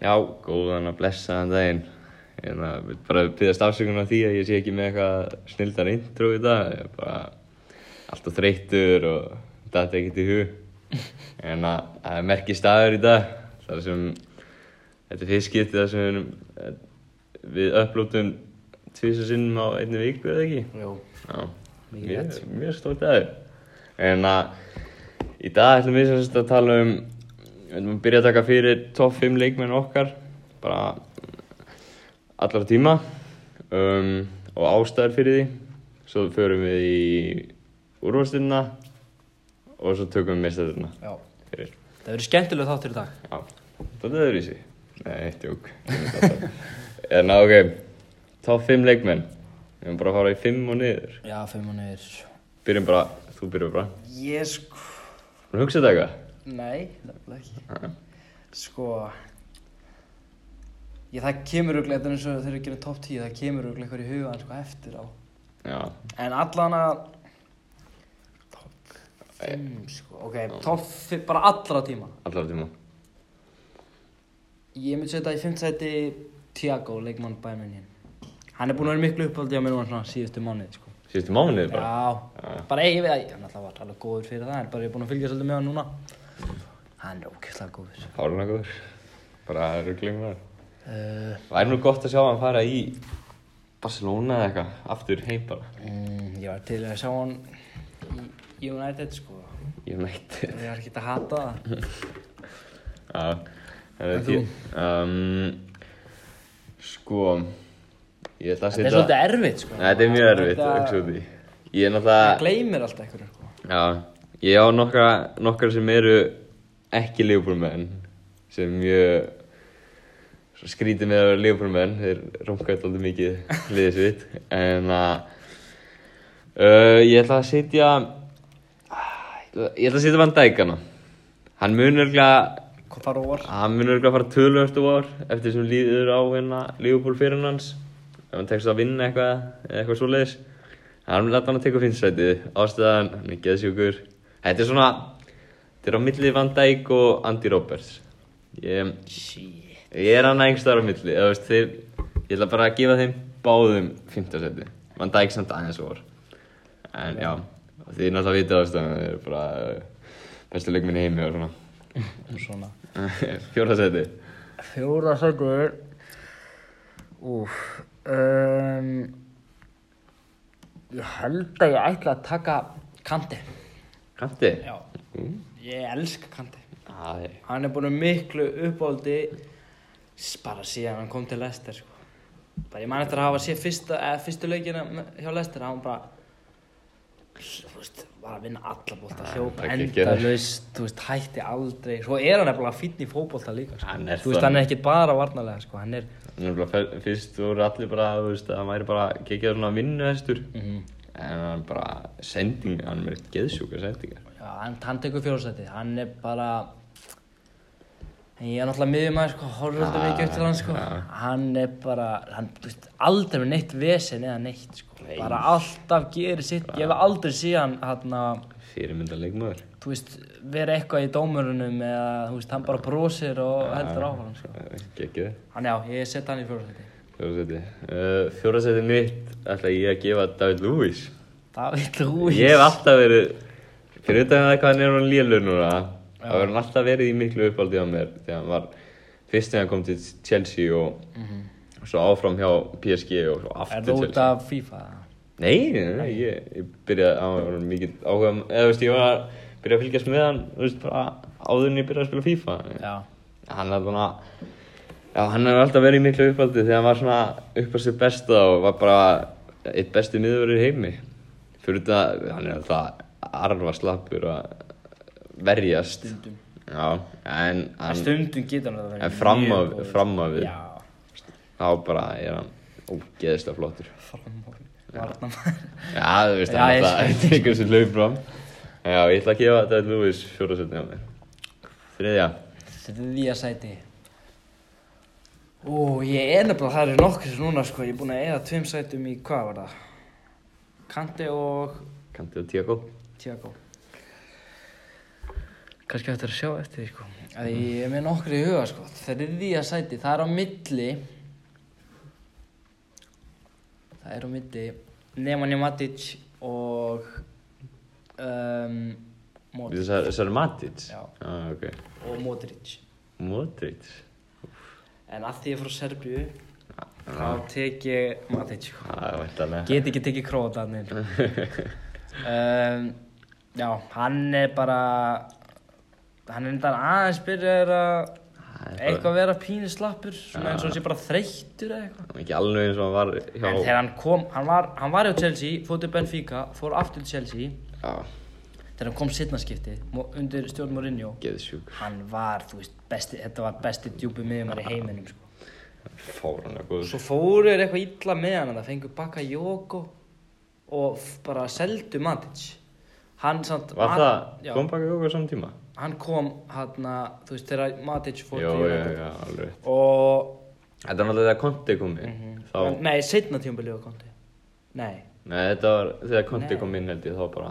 Já, góðan að blessa þann daginn. Ég vil bara byggðast afsökunar því að ég sé ekki með eitthvað snildar intro í dag. Ég er bara alltaf þreyttur og þetta er ekkert í hug. En að það er merkið staður í dag. Það sem, þetta er fyrst skiptið þar sem við, við upplótum tvisar sinnum á einni viku eða ekki. Já, Mikið mjög, rétt. mjög stórt aður. En að í dag ætlum við sem sagt að tala um, við ætlum að byrja að taka fyrir topp 5 leikmenn okkar, bara allar tíma um, og ástæður fyrir því. Svo förum við í úrvalstilina og svo tökum við mistæðurna fyrir. Það verður skemmtilega þáttur í dag. Já, þetta er öðru í sig. Nei, tjók. en að ok, topp 5 leikmenn. Við erum bara að fara í 5 og niður. Já, fimm og niður. Byrjum bara, þú byrjum bara. Ég sko... Þú hugsaði þetta eitthvað? Nei, nefnilega ekki. Já. Sko... Ég, það kemur auðvitað, þetta er eins og þegar við gerum topp 10, það kemur auðvitað eitthvað í hugan sko eftir á. Já, En allan að... Topp 5, sko. Ok, topp 5, bara allra tíma. allar tíma. Ég myndi setja í 5 seti Tiago, leikmann bæminn Hann er búinn að vera miklu uppáldi á mér núna síðustu mánuði, sko. Síðustu mánuðið bara. Já, Já. bara ég veit að hann alltaf var alveg góður fyrir það, en bara ég er búinn að fylgja svolítið með hann núna. Hann er ógeðslega góður. Háruna góður. Bara rugglum það. Uh, Væri nú gott að sjá hann fara í Barcelona eða eitthvað, aftur heim bara. mm, ég var til að sjá hann í United, sko. Meitt. Ég var ekki að hata það. Já, það er því. Um, sko, ég ætla að Þetta setja... er svolítið erfitt, sko. Nei, þetta er mjög erfitt, Þetta- ekki svo því. Ég er Það náttúrulega... gleymir alltaf einhverju, sko. Já, ég á nokkra, nokkra sem eru ekki Liverpool-menn sem svo skrítið með að vera Liverpool-menn. Þeir runga alltaf mikið liðið sitt. En að uh, ég ætla að setja ég ætla- ég að setja Van Dijk hana hann mun örgulega hann mun örgulega fara tölvöld úr eftir sem líður á hérna Liverpool fyrir hans. Ef hann tekst að vinna eitthvað eitthvað svoleiðis. Hann mun láta hann að teka finnsætið ástæðan, hann er geðsjúkur þetta er svona þetta er á milli Van Dijk og Andy Roberts. Ég, ég er hann einhvers þar á milli eða, veist, þeir, ég ætla bara að gefa þeim báðum finnsætið Van Dijk samt aðeins og en já, því náttúrulega vita ástæðan þeir eru bara uh, bestu leikminni heimi og svona. Svona. Fjórða seti Fjóra sögur Úf um, Ég held að ég ætla að taka Kanti Kanti? Já. Ég elska Kanti. Æ, Hann er búin að miklu uppáldi bara síðan hann kom til Lester sko. bara ég man eftir að hafa séð fyrsta, fyrstu leikina hjá Lester hann bara veist, var að vinna alla bólta hljópa það er endalaust, þú veist, hætti aldrei. Svo er hann nefnilega fínn í fótbolta líka sko. Hann er veist, það. hann er ekki bara varnarlega sko. hann er Nefnilega fyrst voru allir bara, veist, að hann væri bara gekkjað svona vinnuhestur. Mm En hann bara, sending, hann er með geðsjúka sendingar Já, hann, tekur fjórsæti, hann er bara en ég er náttúrulega miðjumæður sko, horfður alltaf mikið upp til hann sko. Já. hann er bara, hann, þú veist, aldrei með neitt vesen eða neitt sko. Nei. bara alltaf gerir sitt, ég hef aldrei síðan hann að, Fyrirmynda leikmaður þú veist, vera eitthvað í dómurunum eða, þú veist, hann bara brosir og heldur áfram sko. Gekkjað hann já, ég set hann í fjórsæti Fjóra seti mitt ætla ég að gefa David Lewis David Lewis Ég hef alltaf verið Fyrir utan það hvað hann er hann lélur núna. Það verður hann alltaf verið í miklu uppáldi á mér Þegar hann var Fyrst þegar hann kom til Chelsea og Mhm. Svo áfram hjá PSG og svo Er aftur það út Chelsea af FIFA? Nei, nei, nei, ég, ég byrjaði á mikið áhuga eða þú veist, ég var að byrja að fylgjast með hann þú veist, áður en ég byrjaði að spila FIFA Já, hann er svona já, hann hefur alltaf verið í miklu uppáldi þegar hann var svona upp á sér besta og var bara eitt besti miðurverður heimi. Fyrir þetta, hann er alltaf arfa slappur að verjast. Stundum. Já, en hann, stundum getur hann að vera en fram á, fram á við. Já, þá bara er hann ógeðslega flottur. Fram á við. Varnarmaður. Já, þú veist, hann ég alltaf skil. tekur sér hlaup fram. Já, ég ætla að gefa David Lewis fjóra setni á mér. Þriðja. Þriðja sæti Ó, ég er nefnilega, það eru nokkur sem núna sko, ég er búinn að eða tveim sætum í, hvað var það? Kanti og Kanti og Tiago. Tiago kannski eftir að sjá eftir því sko að ég er með nokkru í huga sko þriðja sæti, það er á milli það er á milli Nemanja Matic og um, Modric Þessar, þessar Matic? Já. Ah, ok. og Modric Modric? En að því ég er frá Serbíu þá tek ég er væntalega. get ekki tekið krótanir um, já, hann er bara hann er þetta aðeins byrjar að er eitthvað vera pínu slappur svona Já. eins og hann sé bara þreyttur eitthvað. Er Ekki alveg eins og hann var hjá... en þegar hann kom, hann var, hann var hjá Chelsea fór til Benfica, fór aftur til Chelsea. Já, þegar hann kom setnaskiptið undir stjórn Mourinho hann var, þú veist, besti, þetta var besti djúpi miðjumar í heiminum sko. Fáranlega góður. svo fóru þeir eitthvað illa með hann það fengu baka Jóko og bara seldu Matic hann samt Var það, já, kom baka jóka saman tíma? hann kom hann þú veist þegar Matic fór Já, til já, já, alveg. og Þetta var náttúrulega þegar Conte kom inn. Þá, nei, setna tímabilið var konti nei, nei, þetta var þegar Conte Nei. kom inn held ég, þá bara,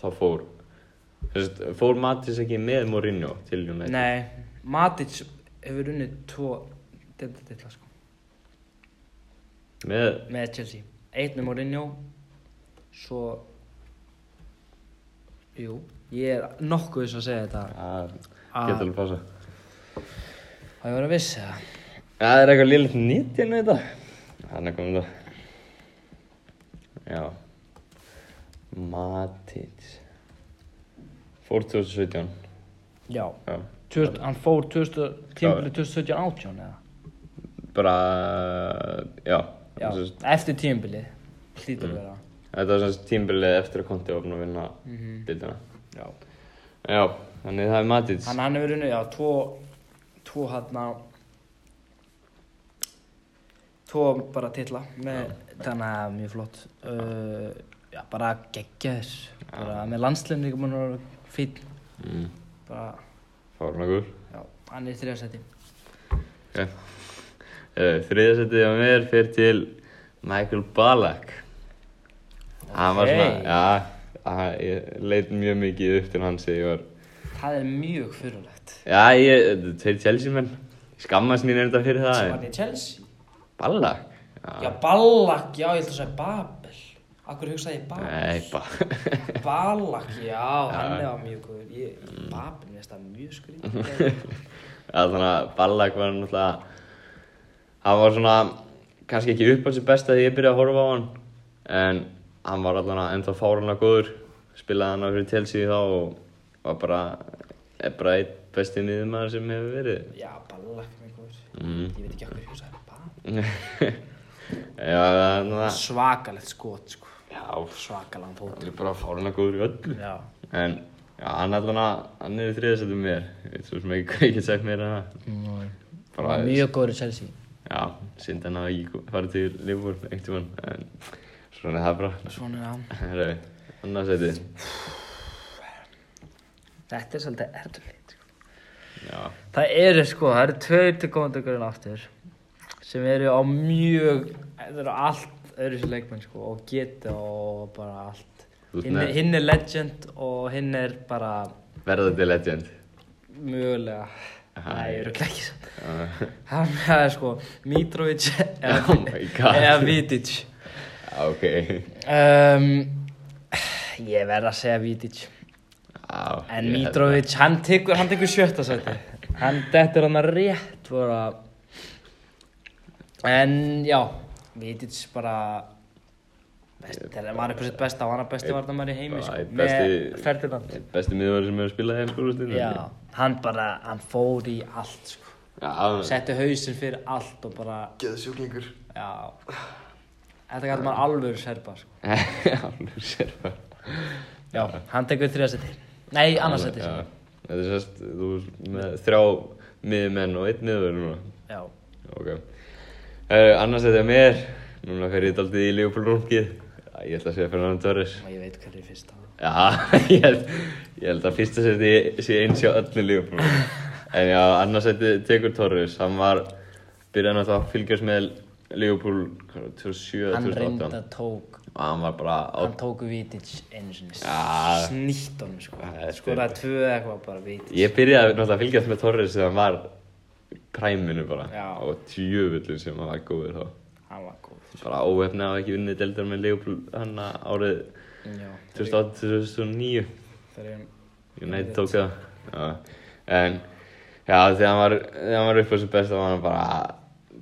þá fór, fór Matis ekki með Mourinho til United? nei Matic hefur unnið tvo deildadilla sko Með, með Chelsea Eitt með Mourinho Svo Jú, ég er nokkuð þess að segja þetta að, Ah. getur alveg passa. Það ég var að viss eða Já, það er eitthvað lillið nýtt hérna þetta. Þannig komum það. Já. Matis. Fór 2017. Já Já. 2000, Hann fór 2000, tímabilið 2017-18 eða Bara, já. Já, sagt, eftir tímabilið Hlýtur að vera Þetta var semst tímbilið eftir að Conte opna að vinna mm Mhm. dildina. Já Já, þannig það er Matis. Hann, hann hefur unnið, já, tvo Tvo hann Tvo bara titla með, Þannig að mjög flott uh, Já, bara geggjaðis Bara með landsliðin líka múin að vera fín Mm, Bara, Fárnagur. já, hann er þriðarsæti Okay. Uh, Þriðasettið á mér fyrir til Michael Ballack. Hann var svona, já, hann, ég leit mjög mikið upp til hans þegar ég var, Það er mjög fyrirlegt já, ég, þetta er Chelsea menn, skammast mín er þetta fyrir það. En- var í Chelsea Ballack? Já, Ballack, já, ég held að segja Babel Akkur hugsaði ég Babel Nei, ba Ballack, já, hann Já. var mjög góður. Ég, Babel, mér finnst það mjög skrítið þannig að Ballack var náttúrulega, hann var svona, kannski ekki upp á sér besta þegar ég byrjaði að horfa á hann, en hann var allavega ennþá fárunlega góður, spilaði hann á fyrir Chelsea þá og var bara, er bara einn besti miðumæður sem hefur verið. Já, Ballack, mjög góður. Mm. Ég veit ekki akkur hugsaði Babel Já, þannig að, Svakalegt skot, sko Svakalega fót hann er bara fárunlega góður í öllu. Já, En, já, hann hann er í þriðasettum mér, ég svo sem ekki ég meira en það. Bara, mjög góður í Chelsea Já, synd hann að ekki farið til Liverpool einhvern tímann, en svona er það bara. Svona er hann Það annars eitthvað. Þetta er svolítið erfitt sko. Það eru sko, það eru tveir til góðandökurinn aftur sem eru á mjög, það eru allt öðru sér leikmenn sko og geta og bara allt. Hinn er, hinn er legend og hinn er bara verðandi legend. mögulega, Aha, nei, ég- eru ekki samt. Já, Hann er sko Mitrovic eða, Oh eða Vidic. ok. Um, ég verð að segja Vidic. Já, En Mitrovic, hann tekur, hann tekur sjötta sæti. Hann dettur hann að rétt bara. En já, Vidic bara, best, þegar maður er á sitt besta, hann er besti varnamæri í heimi, sko, með Ferdinand. að Besti miðurinn sem hefur spilað hér skólastinu. Já, hann bara, hann fór í allt, sko. Já, Setti hausinn fyrir allt og bara, Geða sjúklingur. já, þetta kallar maður alvöru serba, sko. Sér bara. Já, hann tekur þriða seti. Nei, annars seti, Já, sko. þetta er sérst, þú með þrjá miðmenn og einn miður núna. Já, Ok. Uh, annars þetta er mér. Núna fer ég daldið í Liverpool rúmkið. Ég ætla að segja Fernando Torres. og ég veit hvað er fyrst á. Já, ég held, ég held að fyrsta seti sé eins hjá öllum Liverpool. En já, annars seti tekur Torres. Hann var, byrjaði náttúrulega að fylgjast með Liverpool hvað var það, 2007 Hann 2008. reynda tók og hann var bara á Hann tóku Vítić einu sinni, Ja. snýtt honum sko. Ja, þetta er- tvö eitthvað bara Vítić. Ég byrjaði náttúrulega að fylgjast með Torres þegar hann var præminu bara Já. og tjöfullin sem hann var góður þá Hann var góð. bara óhefni að ekki unnið deildar með Leopold hann árið Já. 2008-2009 Þegar ég... United tók það já. en já þegar hann var, var upp á þessu besta var hann bara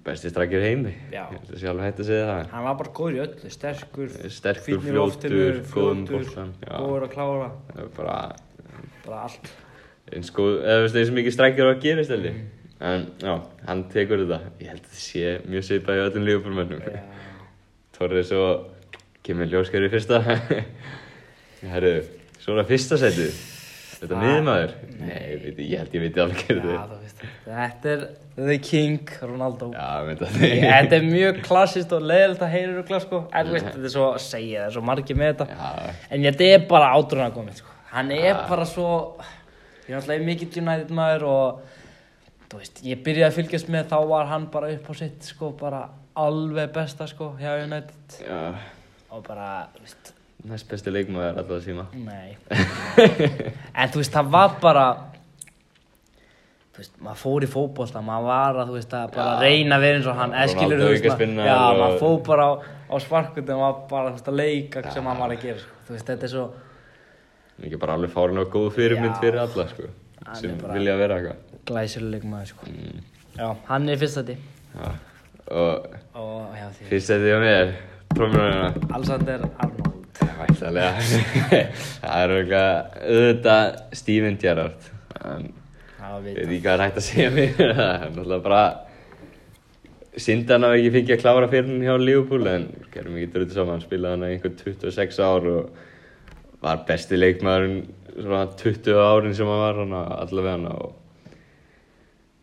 besti strakir heimi ég held að sjálf hætti að segja það Hann var bara góður í öllu, sterkur, sterkur, í fljótur, góðum boltan já, góður að klára, bara bara allt. eins eins mikið strækjur að gera steli Mm. En já, hann tekur þetta ég held að það sé mjög svipað í öllum lífbólmennum Já. Torres og kemur ljóskar í fyrsta Herru, svona fyrsta setið Þetta Það- miðmaður? Nei, veit, ég held ég veit alveg Já, hverju veist, þetta er The King, Ronaldo. Já, veit Þetta er mjög klassist og leiðilegt að heyra ykkur sko, en þú veist, þetta er svo að segja, það er svo margir með þetta. Já, En þetta er bara átrúna komið, sko. Hann er Ja. bara svo, ég er náttúrulega mikill United maður og, þú veist, ég byrjaði að fylgjast með, þá var hann bara upp á sitt, sko, bara alveg besta, sko, hjá United. já. Og bara, þú veist, Næst besti leikmaður alltaf síma nei. en þú veist, það var bara, þú veist, maður fór í fótbolta, maður var að, þú veist, að bara reyna að vera eins og hann, eða Ronaldo skilur þú veist, aukaspinnar já, og- maður fór bara á, á sparkutum og bara, þú veist, að leika sem hann var að gera, sko. Þú veist, þetta er svo, Mikið bara alveg fárlega góð fyrirmynd fyrir alla, sko Sem er vilja vera eitthvað glæsileg maður sko. Mm. Já, hann er fyrst þetta Já. Og og já því. fyrst setið á mér Trómurinn Alexander Arnold. Væntalega Það er auðvitað auðvitað Steven Gerrard. Það Ég veit ekki hvað er hægt að segja mér Það er náttúrulega bara Sindan hafa ekki fengið að klára fyrir hann hjá Liverpool En gerum ekki drutu saman spilaði hann einhver 26 ár Og var besti leikmaðurinn Svona 20 árin sem hann var hann Allavega hann og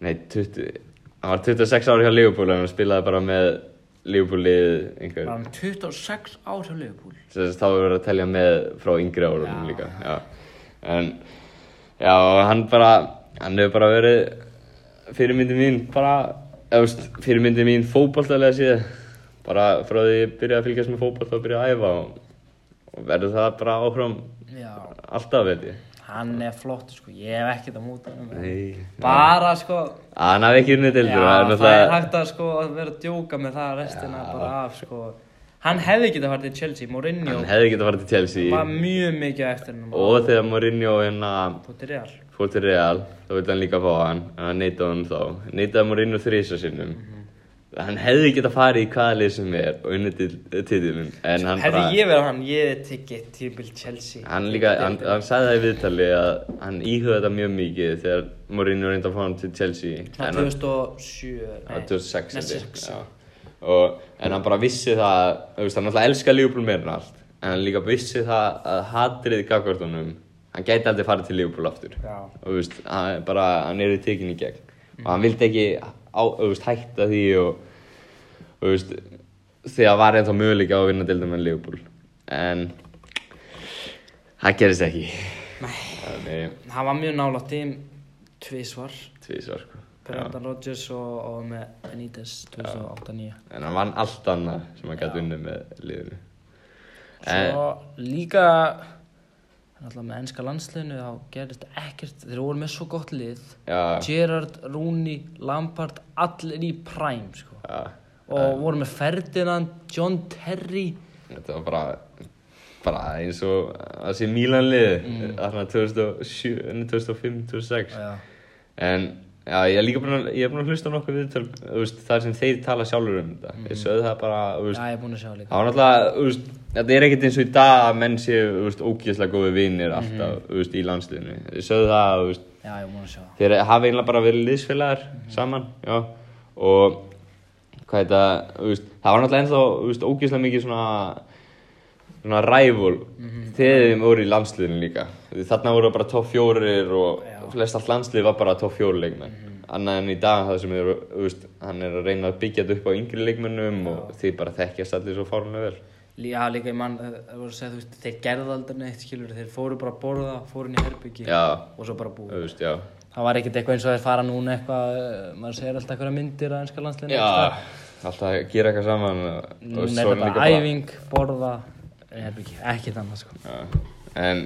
Nei, 20 Hann var 26 ári hjá Liverpool En hann spilaði bara með Liverpool lið einhver var hann 26 ár hjá Liverpool? Þess að þá er verið að telja með frá yngri árum líka já. En já, hann bara hann hefur bara verið fyrirmyndi mín bara, eða fyrirmyndi mín fótballtalega séð bara frá því ég byrjaði að fylgjast með fótballta og byrjaði að æfa og, og verður það bara já. alltaf, veit ég hann er flott sko. Ég hef ekkert að múta hann Nei, bara sko. Að hann hafi ekki unnið já, deildur það er hægt að sko að vera að djóka með það restina Já. bara af sko. Hann hefði getað farið til Chelsea Mourinho. Hann hefði getað farið til Chelsea. Var mjög mikið eftir hann og þegar Mourinho hérna Tóti Real. fór til Real þá vildi hann líka fá hann. En hann neitaði hann þá. Neitaði Mourinho þrísa sinnum hann hefði getað farið í hvaða lið sem er og unnið til titilin en hann hefði bara ég verið hann ég hefði tekið tímbil Chelsea. Hann líka, hann, hann sagði það í viðtali að hann íhuga þetta mjög mikið þegar Mourinho reyndi að fá hann til Chelsea. Hann- 2007 Já, nei, 2006 nei, held ég, 6, já. og, en hann bara vissi það veist, hann alltaf elskar Liverpool meira en allt. En hann líka vissi það að hatrið gagvartunum hann gæti aldrei farið til Liverpool aftur. Já. og veist, hann, bara, hann er í tekin í gegn. Og hann vildi ekki á, veist, hætta því og þú veist, þegar var ennþá möguleika á að vinna deildum með Liverpool. En það gerist ekki. Þannig hann var mjög nála tím tvísvar tvísvar sko. Já. Brendan Rodgers og, og með Benítez 2008-2009 en hann vann allt annað sem hann gæti unnið með liðinu. En- Svo líka alltaf með ennska landsliðinu þá gerist ekkert, þeir voru með svo gott lið já, Gerrard, Rooney, Lampard allir í prime sko. og voru með Ferdinand, John Terry Þetta var bara, bara eins og það sé Mílanlið, mm. þarna 2007, nei, 2005, 2006. já, En já, ég er líka búin að, ég er búin að hlusta nokkuð viðtöl, þú veist, þar sem þeir tala sjálfur um þetta. Ég sögðu það bara, þú veist, já, ég er búinn að sjá það líka var náttúrulega, þú veist, þetta er ekkert eins og í dag að menn séu, þú veist, ógeðslega góði vinir alltaf, þú veist, í landsliðinu. Ég sögðu það, þú veist, já, ég er búinn að sjá. þeir hafa eiginlega bara verið liðsfélagar saman, já, og hvað þetta, þú veist, það var náttúrulega ennþá, þú veist, ógeðslega mikið svona, svona rævul þegar þeim Þarna voru bara topp fjórir og Já. flest allt landslið var bara topp fjóri leikmenn. Annað en í dag það sem er, veist, hann er að reyna að byggja þetta upp á yngri leikmennum og þeir bara þekkjast allir svo fárlega vel. Já, líka ég mann, það voru að segja, þú veist, þeir gerðu aldrei neitt, skilur, þeir fóru bara að borða, fóru inn í herbyggi Já, og svo bara búið. þú veist, já. Það var ekkert eitthvað eins og þeir fara núna eitthvað, eh, maður segir alltaf eitthvað myndir að ennska landsliðinu. Já, alltaf að gera eitthvað saman. og Núna er þetta æfing, borða, herbyggi, ekkert annað sko. Já. En,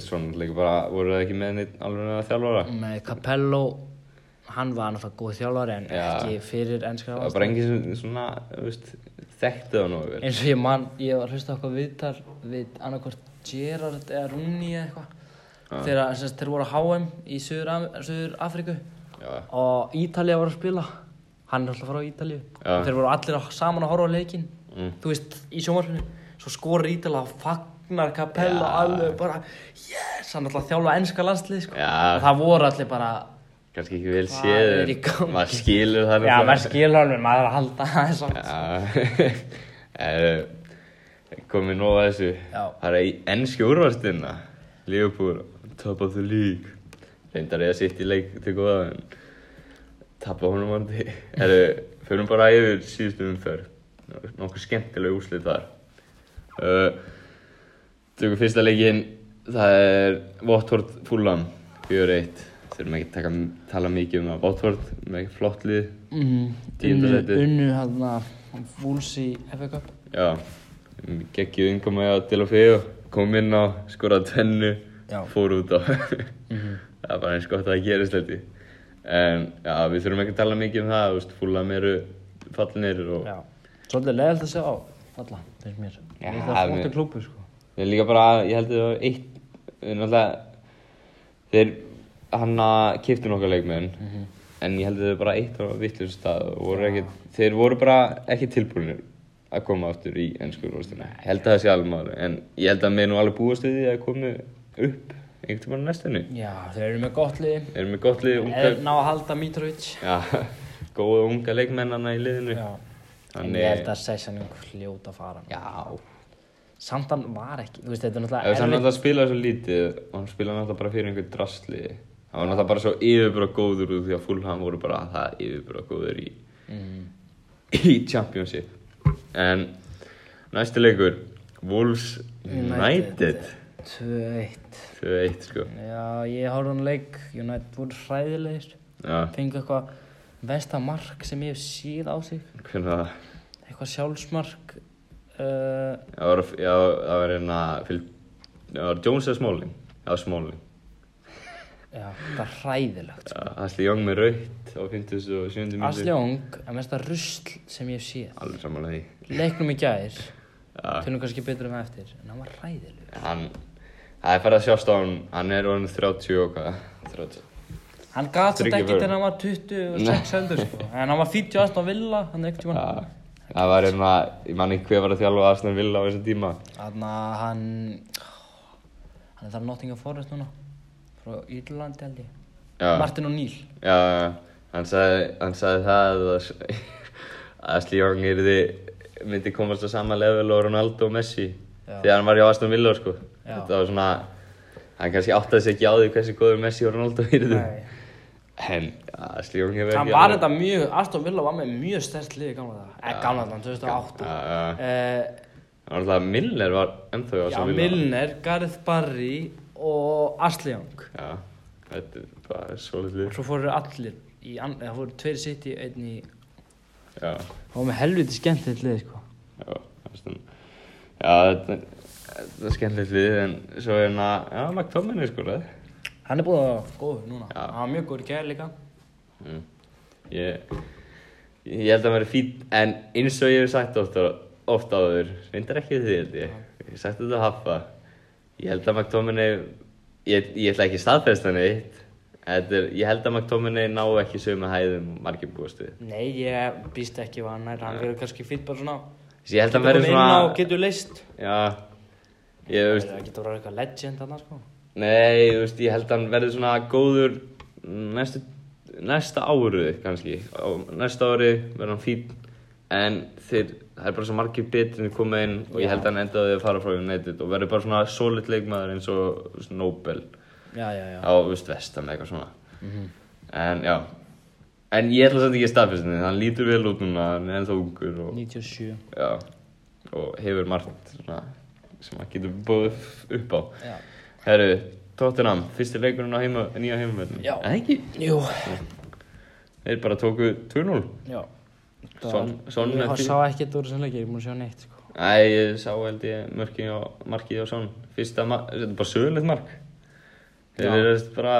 svona líka bara, voru það ekki með neitt alveg að þjálfara? Með Capello, hann var náttúrulega góð þjálfari en Já. ekki fyrir ennska Það var bara engin sem svona, veist, þekkti það nógu vel. Eins og ég man, ég var að hlusta á eitthvað viðtal við annarkvort Gerard eða Rúni eða eitthvað. Þegar sem sagt, þeir voru á HM í Suður, Suður Afríku Já, og Ítalía var að spila. Hann er alltaf frá Ítalíu. Já. Þeir voru allir að- saman að horfa á leikinn. mm. þú veist, í sjónvarpinu svo skorur Ítala og fagnar Capello Já. alveg bara yes, hann er alltaf að þjálfa ennska landslið sko. Já. og það voru allir bara kannski ekki vel séð, en maður skilur það já, maður skilur alveg, maður er að halda það samt Já, Eh, komið nóg að þessu. Já. Það er í ennski úrvarstina. Liverpool, top of the league. Reyndar ég að sitt í leik til góða, en tappa honum. Erum, förum bara yfir síðustu umferð. Nokkuð skemmtileg úrslit þar. Uh, Tökum fyrsta leikinn, það er Watford Fulham, 4-1. Þurfum ekki að taka, tala mikið um það. Watford með flott lið. mm, Tíunda unnu, unnu hann að Wolves í FA Cup Já, geggjuð innkomi á Delofeo, kom inn á, skoraði tvennu, fór út á. Mhm. það er bara eins gott að það gerist þetta. En já, við þurfum ekki að tala mikið um það, þú veist, fúlam eru fallinir og já. svolítið leðilt að sjá á falla, finnst mér Já, það er flottu klúpu sko. Við líka bara, ég held að það var eitt, náttúrulega, þeir, hann að kiptu nokkar leikmenn, Mhm. en ég held að það var bara eitt á vittlust stað og voru ekki, þeir voru bara ekki tilbúinir að koma aftur í ennsku úrvalstina. Ég held að það sé alveg máli, en ég held að mér nú alveg búast við því að komi upp einhvern tímann á næstunni. já, þeir eru með gott lið Við erum með gott lið, unga, ná að halda Mitrovic já, góða unga leikmennana í liðinu. já. en Þannig- ég held að Sessan hljóta fara Já. Samt hann var ekki, þú veist, þetta er náttúrulega hann náttúrulega spilaði svo lítið og hann spilaði náttúrulega bara fyrir einhver drastli hann var náttúrulega bara svo yfirbúra góður því að Fulham voru bara það yfirbúra góður í, mm. í Championship. En næsti leikur Wolves United. 2-1 2-1 sko. Já, ég horfði hann leik United voru hræðilegir. Já, fengu eitthvað besta mark sem ég hef síð á sig. Hvernig það? Eitthvað sjálfsmark uh, það var, hérna það var Jones eða Smalling? Já, Smalling. Já, það er hræðilegt já, Asli Young með rautt á 57. minúti Asli Young er mesta rusl sem ég hef séð. Leiknum í já, tölum kannski betur um eftir en hann var hræðilegur. Hann það er farið að sjást á hann. Hann er orðin 30 og hvað? 30 hann gat þetta ekki þegar hann var 26 heldur sko. en hann var 40 aðst á Villa hann ekkert tíma Já, það var hérna, ég man ekki hver var að þjálfa Arsenal Villa á þessum tíma. Þannig að hann hann er þar Nottingham Forest núna frá Írlandi held ég Já, Martin O'Neill já, hann sagði, hann sagði það að að Asli Young yrði, myndi komast á sama level og Ronaldo og Messi. Já. Þegar hann var í Aston Villa, sko. Já. Þetta var svona, hann kannski áttaði sig ekki á því hversu góður Messi og Ronaldo yrði. Nei. En Asli Young hefur hann ekki var alveg- þetta mjög Aston Villa var með mjög stert lið í gamla það eða gamla það, 2008 Já, já. uh, Það var alltaf Milner var ennþá í já, Aston Villa. Milner, Gareth Barry og Ashley Young Já, þetta er bara svolítið lið. svo fóru allir í, an- eða fóru tveir sitt í einn í Já. það var með helviti skemmtilegt lið sko Já, það er stund. Já, þetta, er skemmtilegt lið, en svo er hérna, já, McTominay skoraði. hann er búið að góður núna Já. hann var mjög góður í gær líka Mm. Ég, ég held að það veri fín, en eins og ég hef sagt ofta, ofta áður, reyndar ekki því held ég, ég hef sagt þetta að hafa, ég held að McTominay, ég, ég ætla ekki að staðfesta hann eitt, er, ég held að McTominay ná ekki sömu hæðum og margir búast við. nei, ég býst ekki hvað hann er hann verður kannski fýtt bara svona. Þess ég held að hann komið inn á svona, getur leist já, ég veist, það getur verið eitthvað legend hann sko. Nei, veist, ég held að hann verði svona góður næstu, næsta ári kannski. Næsta ári verður hann fín, en þeir, það er bara svo margir betri en koma inn og ég held að hann endaði að fara frá United og verður bara svona solid leikmaður eins og Nobel já, já, já á, þú veist, vestam eitthvað svona. Mhm. En já, en ég ætla að þetta ekki staðfestinni, hann lítur vel út núna, hann er ennþá ungur og, 97 já, og hefur margt svona, sem hann getur búið upp á. Herru, Tottenham, fyrsti leikurinn á heima, nýja heimavöldum. Já. Eða ekki? jú Þeir bara tóku 2-0. já Son- Son ég sá ekkert úr þessum leik ég er búin að sjá neitt sko Æ, ég sá held ég mörkið á, markið á Son Fyrsta mark, þetta er bara sögulegt mark Þeir eru bara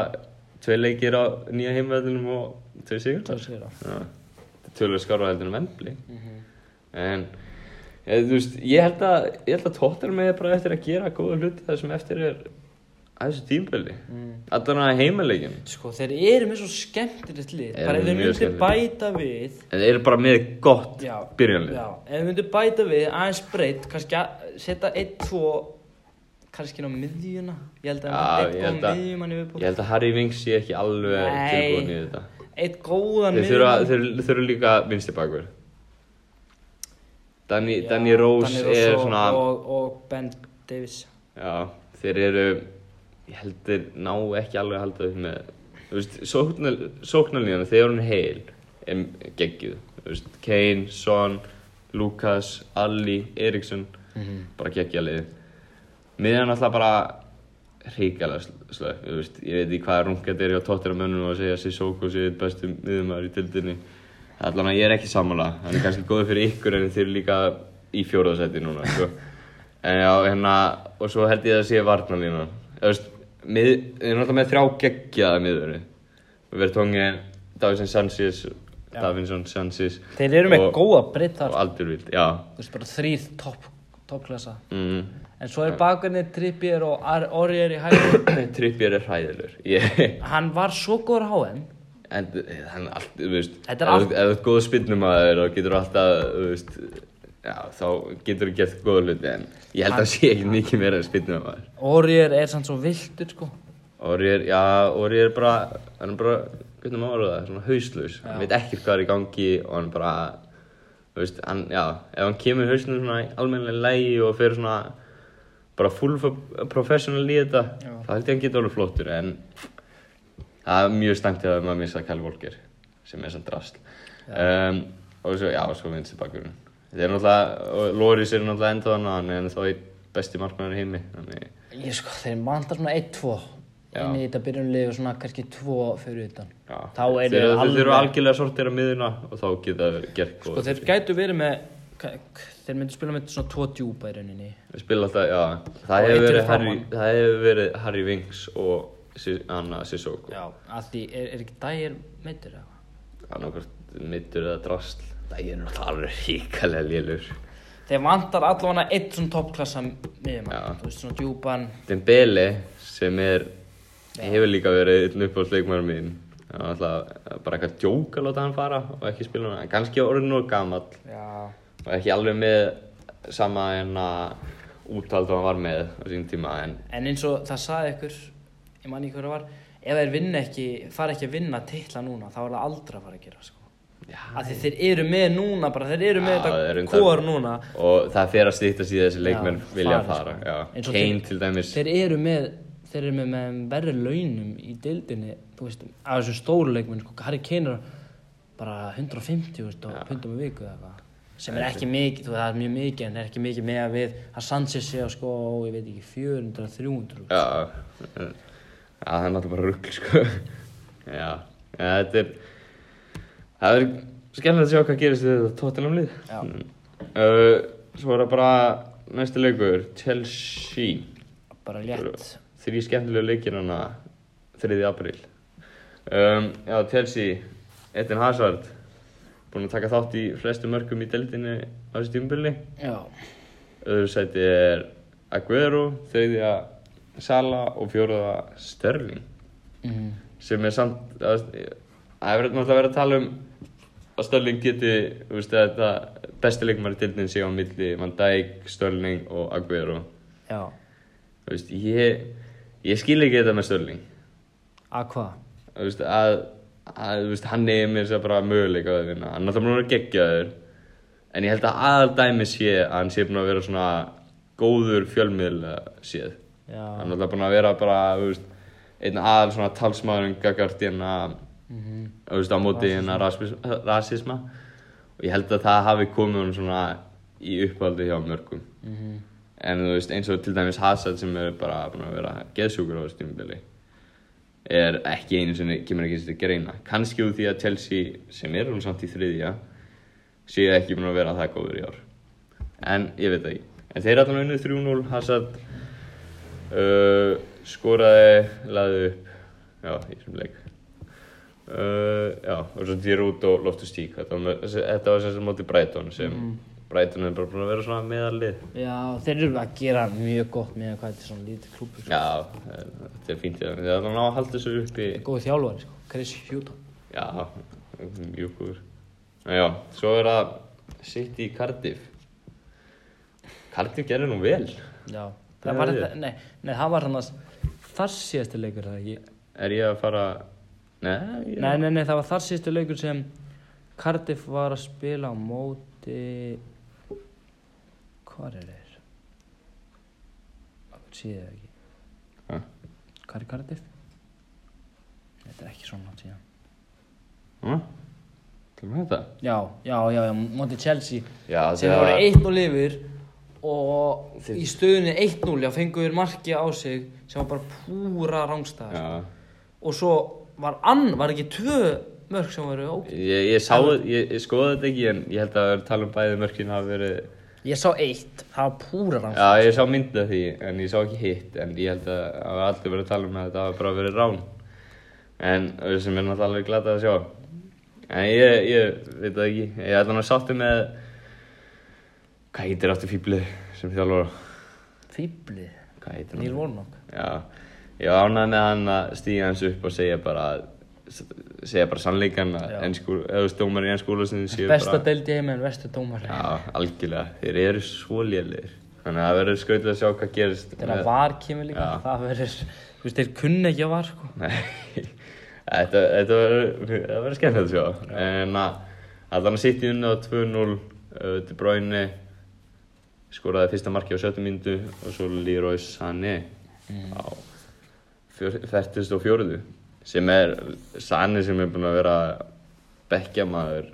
tvei leikir á nýja heimvæðinum og tvei sigur segir það. Já, tölvöld skára heldur en Vembli Mhm. En ég, veist, ég held að að Tottenham er bara eftir að gera góða hluti það sem eftir er að þessu tímböli Mm. Allan að heimaleikin Sko, þeir eru með svo skemmtilegt lið. Eru Bara ef þeir skemmtilegt. bæta við þeir eru bara með gott Já, byrjanlið já, ef við myndum bæta við aðeins breytt, kannski að setja einn, tvo, kannski inn á miðjuna, ég held að Já, einn ég held góðan að- miðjumann í Ég viðbót, held að Harry Winks sé ekki alveg tilbúin í þetta einn góðan Þeir þurfa, miðjumann. þeir þurfa líka vinsti bakur Danny, Danny Rose Danny er og, svona og, og Ben Davis. Já, þeir eru Ég held þeir ná ekki alveg að halda upp með Þú veist, sóknar, sóknarlíðan þegar hún heil er geggjuð. Þú veist, Kane, Son, Lucas, Ali, Eriksson Mhm. bara geggja liði miðan alltaf bara hrikalega slög, þú veist, ég veit ekki hvað rungat er hjá tóttir á mönnum að segja Sissoko sé bestu miðumæður í tildinni allan að ég er ekki sammála. Hann er kannski góður fyrir ykkur en þeir eru líka í fjóraðsæti núna sko. en já, hérna og svo held ég að það sé varnalína þú veist, mið, þeir eru alltaf með þrjá geggjaða miðurinn Vertongen, Davinson Sanchez Já. Davinson Sanchez Þeir eru með og- góða breytt þar, og Alderwild, já þú veist, bara þrýr topp, toppklassa. mm. En svo er bakverðinni Trippier og Ar- Aurier í hægri. Trippier er hræðilegur ég, Hann var svo góður á HM. en hann er allt, þú veist Þetta er ef allt- þú- ef þú ert góð spinnumæður og getur alltaf, þú veist já, þá getur þú gert góða hluti en ég held að hann sé ekki mikið meira en spinnumæður Aurier er sann svo viltur, sko. Orri er, já, Orri er bara hann er bara, hvernig maður það, svona hauslaus. Hann veit ekkert hvað er í gangi og hann bara þú veist, hann, já, ef hann kemur hausnum svona í almennilega lægi og fer svona bara full professional í þetta Já. þá held ég að hann geta alveg flottur en það er mjög stæmt að maður missa Kyle Walker sem er svona drast um, og svo, já, svo vinst þið bakurinn þeir eru náttúrulega, Loris er náttúrulega enda þannig hann er þá einn besti markmann í heimi þannig, Ég sko, þeir vantar svona 1-2 Já. inn í þetta byrjunlið og svona kannski 2 fyrir utan. eru þeir, þeir alveg- eru algjörlega sortir á miðuna og þá geta þeir gert góð Sko, þeir gætu verið með, þeir myndu spila með svona 2 djúpa í rauninni. Við spila alltaf, já, það hefur verið Harry, það hefur verið Harry Winks og Si- Anna Sissoko. Já, að því, er, er ekki dagir meittur eða? Annarkvort mittur eða drasl. Það er náttúrulega alveg ríkalega lélur. Þeir vantar allavega eitt svona toppklassa miðjumann, Já. þú veist svona djúpan. Dembele sem er, hefur líka verið einn uppáhaldsleikmaður mín. Það er alltaf bara eitthvað djók að láta hann fara og ekki spila hann. Kannski orðin og gamall Já. og ekki alveg með sama en að úthald og hann var með á sín tíma en En eins og það saði ykkur, ég man ekki hvað það var, ef þeir vinna ekki, fara ekki að vinna titla núna, þá er það aldrei að fara að gera, sko. Því þeir eru með núna bara, þeir eru með þetta kór núna. og það fer að stýttast í þessi leikmenn vilja fari, fara. sko. Og Kane til dæmis. Þeir eru með, þeir eru með, með verri launum í deildinni, þú veist, af þessum stóru leikmenn, sko, Harry Kane er bara 150, veist, og pundum í viku. Sem er ekki mikið, þú veist, það er mjög mikið, en er ekki mikið með að við, að Sanchez sé á sko, ég veit ekki, 400, 300, Já, já, það er náttúrulega bara rugg, sko. Já, já, þetta er, það er skemmtilegt að sjá hvað gerist við þetta tóttunum lið. Já. Uh, svo er það bara næsti leikur, Chelsea. bara létt. Þrý skemmtilegu leikir hana 3. apríl. Um, já, Chelsea, Eden Hazard, búinn að taka þátt í flestu mörgum í deildinni á þessu tímubili. Öðru sæti er Aguero, þriðja Sala og fjóraða Sterling mm sem er samt að, það hefur náttúrulega verið að tala um að Sterling geti þú veist, að þetta besti leikmar í tildin sé á milli Van Dijk, Sterling og Aguero. Já, þú veist, ég, ég skil ekki þetta með Sterling. Að hvað? að, að þú veist, hann er mér sér bara möguleika að vinna. Hann er að gegja þér en ég held að aðal dæmi sé að hann sé búin að vera svona góður fjölmiðl séð. Já, hann er náttúrulega búin að vera bara þú veist, einn aðal svona talsmaðurinn gagart hérna mhm, þú veist, á móti hérna rasisma, og ég held að það hafi komið hann svona í upphaldi hjá mörgum. Mhm, en þú veist, eins og til dæmis Hazard sem er bara að vera geðsjúkur á þessu tímubili er ekki einu sinni, kemur ekki til greina. Kannski úr því að Chelsea sem er hún samt í þriðja séu ekki búin að vera það góður í ár. En ég veit það ekki. En þeir allan unnið 3-0 Hazard uh, skoraði laði upp já, í þessum leik uh, já, og svo Giroud og Loftus Cheek þetta var, þessi- þetta var sem sem móti Brighton sem Mm. Brighton er bara búin að vera svona meðallið Já, þeir eru að gera mjög gott með hvað þetta er svona lítið klúpur. sko. já, eh, þetta er fínt þeir ætla að ná að halda þessu uppi Góð þjálfari, sko. Chris Hutton. Já, mjög góður. Já, svo er það City í Cardiff. Cardiff gerir nú vel. Já. Það Það var er þetta, nei, nei, það var hann að þar síðasti leikur, er það ekki? Er ég að fara... Nei, ég... Nei, nei, nei, það var þar síðasti leikur sem Cardiff var að spila á móti... Hvar er þeir? Síðu það ekki. Ha? Hvar er Cardiff? Þetta er ekki svona langt síðan. Hva? Til með þetta? Já, já, já, já, móti Chelsea Já, sem voru 1-0 yfir og í stöðunni 1-0 já fenguður marki á sig sem var bara púra rángstæð Já. og svo var ann, var ekki tvö mörg sem voru óg Ég, ég sá, ég, ég skoði þetta ekki en ég held að tala um bæði mörkin hafa verið... ég sá eitt, það var púra rángstæð Já, ég sá myndið af því en ég sá ekki hitt en ég held að það hafa allir verið að tala um að þetta hafa bara verið rán. En sem er náttúrulega alveg glada að sjá. En ég, ég veit það ekki. Ég hann að sáttu með... Hvað heitir aftur fýblið sem þjálfur? fýblið, Hvað heitir hann? Neil Warnock Já, ég ánægð með hann að stíga hans upp og segja bara segja bara sannleikan eða dómar í ennskúla sem séu besta bara deild heim en vestu dómar Já, algjörlega, þeir eru svo lélir Þannig að það verður skrautlið að sjá hvað gerist þegar var kemur líka, Já. það verður þú veist, þeir kunni ekki að var sko. Þetta, þetta verður skemmt að sjá. En að allan að sitt í unna á 2-0 uh, De Bruyne skoraði fyrsta marki á 70 mínútu og svo Leroy Sané á 44 sem er Sané sem er búinn að vera bekkja maður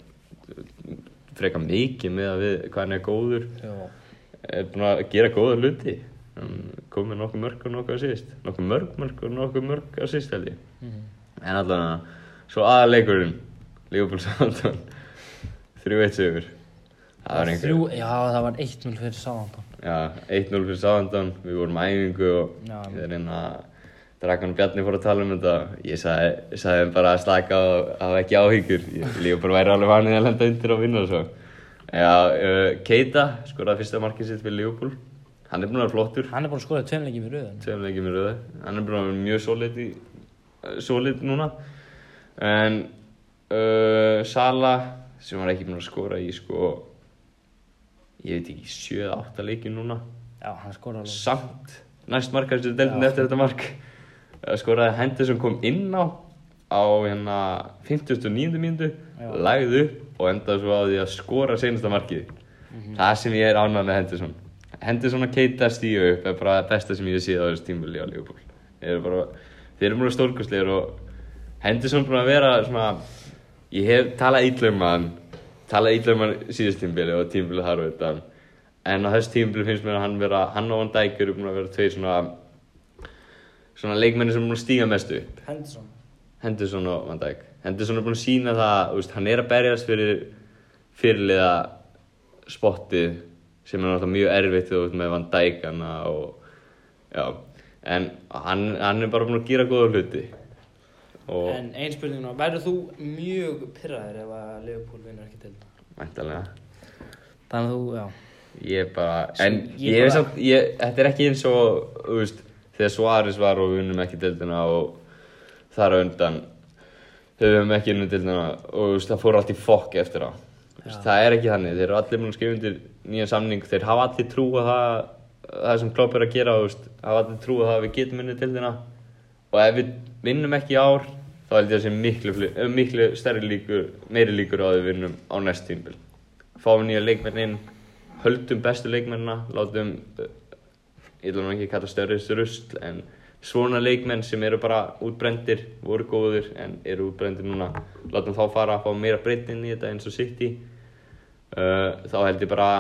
freka mikið með að við hvað hann er góður. Já. er búinn að gera góða hluti. Hann kom með nokkuð mörg og nokkuð að síst. Nokkuð mörg mörg og nokkuð mörg að síst held ég. Mhm. en allan að svo aðaleikurinn Leopold Southampton 3-1 sigur. Það var einhver já, það var 1-0 fyrir Sáðantón já, 1-0 fyrir Southampton. Við vorum æfingu og Já. ég er inn að Dragan og Bjarni fór að tala um þetta. Ég sagði, sagði bara að slaka og hafa ekki áhyggjur. Ég Leopold væri alveg vanið að lenda undir og vinna og svo. Já, uh, Keita skoraði fyrsta markið sitt fyrir Leopold hann er búinn að vera flottur. Hann er búin að skora tveim leikið með rauðan tveim leikið með rauði hann er búinn að vera mjög solid í solid núna. En uh, Sala sem var ekki búinn að skora í sko ég veit ekki 7-8 leikið núna. Já, hann skora alveg. Samt næst markastu deildin Já. eftir þetta mark Skoraði Henderson kom inn á á hérna 59. mínútu Já. lagði upp og endaði svo á því að skora senasta markið Mhm. það sem ég er ánægð með Henderson Henderson að keita stíu upp er bara það besta sem ég séð á þessu tímuli á Liverpool þeir eru mjög stórkostlegir og Henderson búin að vera svona ég hef talað illa um hann talað illa um hann síðust tímbili og tímbili þar og þetta en á þessu tímbili finnst mér að hann vera hann og Van Dijk eru búin að vera tveir svona svona leikmenni sem er búin að stíga mest upp Henderson. Henderson og Van Dijk. Henderson er búin að sína það, veist, hann er að berjast fyrir fyrirliða spottið sem er náttúrulega mjög erfitt veist með Van Dijk og en hann, hann er bara búin að gera góða hluti. Og en ein spurning nú, verður þú mjög pyrraður ef að Leopold vinnur ekki til væntalega þannig að þú, já. Ég bara, en ég, ég bara- samt, ég, þetta er ekki eins og, þú veist, þegar Suárez var og við unnum ekki deildina og þar undan höfum ekki unnum deildina og það fór allt í fokk eftir á. Þú veist, Það er ekki þannig, þeir eru allir múin að skrifa undir nýjan samning, þeir hafa allir trú að það, það sem Klopp er að gera, veist, hafa allir trú að það að við getum unnið deildina og ef við vinnum ekki í ár, þá held ég að sé miklu, eh, miklu stærri líkur, meiri líkur á að við vinnum á næst tímbil. Fáum nýja leikmenn inn, höldum bestu leikmennina, látum, uh, ég ætlum nú ekki kalla störrist rusl, en svona leikmenn sem eru bara útbrendir, voru góðir en eru útbrendir núna, látum þá fara að fá meira breytt inn í þetta eins og City. Uh, þá held ég bara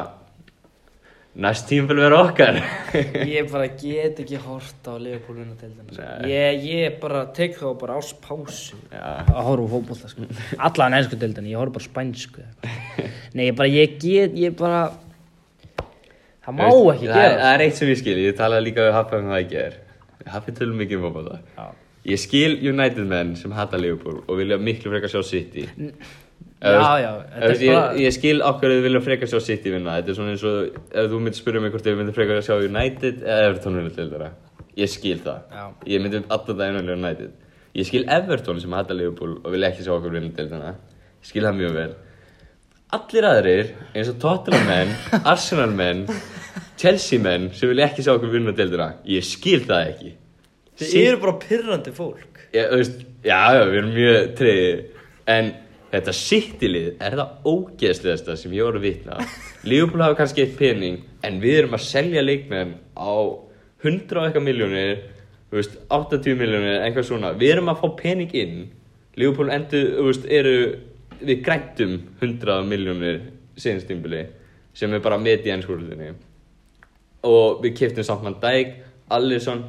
næst tímbil vera okkar. ég bara get ekki hort á vinna til þetta ég, ég bara tek þá bara ás pásu að horfa fótbolta sko. allan ennsku deildin, ég horfa bara spænsku nei, ég bara, ég get, ég bara Það má veist, ekki það er- gera Það er eitt sem ég skil, ég talaði líka við Haffa um það ekki er Haffi tölum mikið um fótbolta. Já. Ég skil United menn sem hata Liverpool og vilja miklu frekar sjá City. Já, já, þetta er ég, bara- ég skil okkur að þið vilja frekar sjá City vinna. Þetta er svona eins og ef þú myndir spyrja mig hvort ég myndi frekar sjá United eða Everton vinna til þeirra. Ég skil það. Já. Ég myndi alltaf daginn velja United. Ég skil Everton sem hata Liverpool og vilja ekki sjá okkur vinna til þeirra. Ég skil það mjög vel. Allir aðrir, eins og Tottenham menn, Arsenal menn, Chelsea menn sem vilja ekki sjá okkur vinna þeirra Ég skil það ekki. Þið City- eru bara pyrrandi fólk. Já, veist, já, já, við erum mjög treyði En þetta sittilið er það ógeðslegasta sem ég voru að vitna. Liverpool hafa kannski eitt pening En við erum að selja leikmenn á 100 og eitthvað miljónir veist, 80 miljónir, eitthvað svona. Við erum að fá pening inn. Liverpool endur, eru Við grættum 100 miljónir Sinnstímbili Sem er bara með í ennskúrlutinni og við keftum samt Van Dijk, Alisson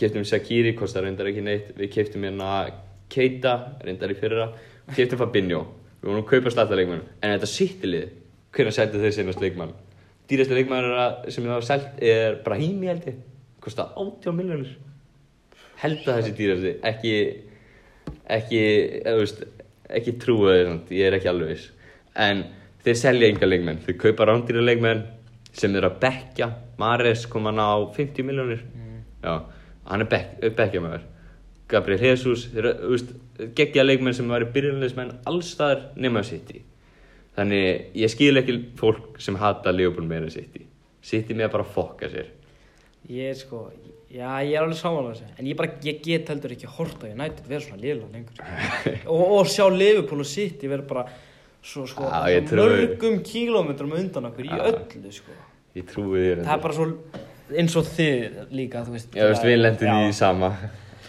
keftum Shaqiri, kostar reyndar ekki neitt. Við keftum hérna Keita reyndar í fyrra, við keftum Fabinho. Við vorum að kaupa slata leikmann. En þetta sittilið, hvernig sætti þeir sinast leikmann? Dýrasti leikmann sem við hafa selt er Brahimi held ég. Kostar 80 miljonir held að þessi dýrasti ekki ekki, veist, ekki samt, ég er ekki alveg viss. En þeir selja enga leikmenn. Þeir kaupa rándýra leikmenn sem þeir að bekja Mares kom hann á 50 miljónir já, hann er bek, bekja með þér Gabriel Jesus geggja leikmenn sem var í byrjunleismenn allstaðar nema City. Þannig ég skil ekki fólk sem hata Leopold meira en City. City með að bara fokka sér. Ég er sko, já ég er alveg samanlega þessu. En ég bara, ég get heldur ekki að horta United vera svona liðlega lengur. Sko. og, og sjá Liverpool og City vera bara Svo sko, trúi- mörgum kílómetrum undan okkur í Já. öllu sko. Ég trúi þér Það er bara svo, eins og þið líka, þú veist. Já, þú veist, við lendum í sama.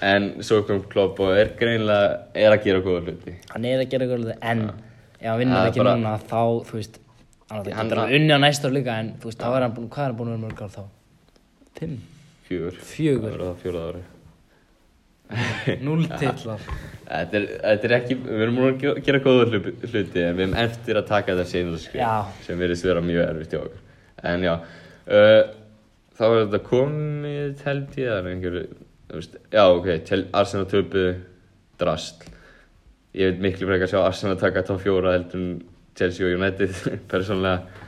En svo kom Klopp og er greinlega er að gera góða hluti. Hann er að gera góðlega, en ef hann vinnur er ekki bara- núna þá, þú veist Hann getur hann unni á næsta ár líka En þú veist, þá er hann búin, hvað er hann búin að vera mörg ár þá? Fimm? Fjögur. Fjögur. Það Núll titlar. Þetta er, þetta er ekki, við erum múin að ge- gera góða hlu- hluti En við erum eftir að taka þetta seinlega Já. Sem verðist vera mjög erfitt hjá okkur. En já uh, Þá er þetta komið held ég Það einhver, þú veist Já, ok, Arsenal töpu Drast. Ég veit miklu frekar að sjá Arsenal taka top fjóra heldur en Chelsea og United Persónlega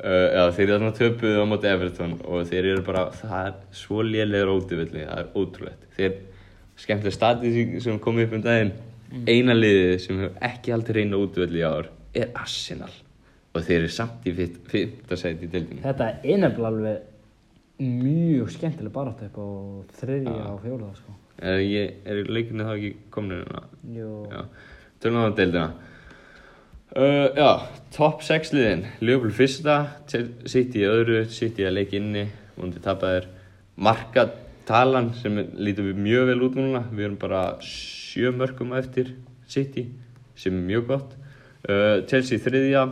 Uh, þeir eru þarna töpuðu á móti Everton og þeir eru bara, það er svo lélegur ótivilli, það er ótrúlegt. Þeir, skemmtilega statisík sem kom upp um daginn, eina liðið sem hefur ekki haldið reyna ótivilli í ár er Arsenal og þeir eru samt í fyrta sæti í deildinu. Þetta er nefnilega alveg mjög skemmtileg barátt upp á þriðja og fjóruða sko. Er, er leikinu þá ekki komin. Já, tölum á deildina. Uh, já, top 6 liðin, Liverpool fyrsta, City í öðru, City að leik inni, vondi tapaðir. Markatalan sem lítur við mjög vel út núna, við erum bara sjö mörgum eftir City, sem er mjög gott. Uh, Chelsea í þriðja,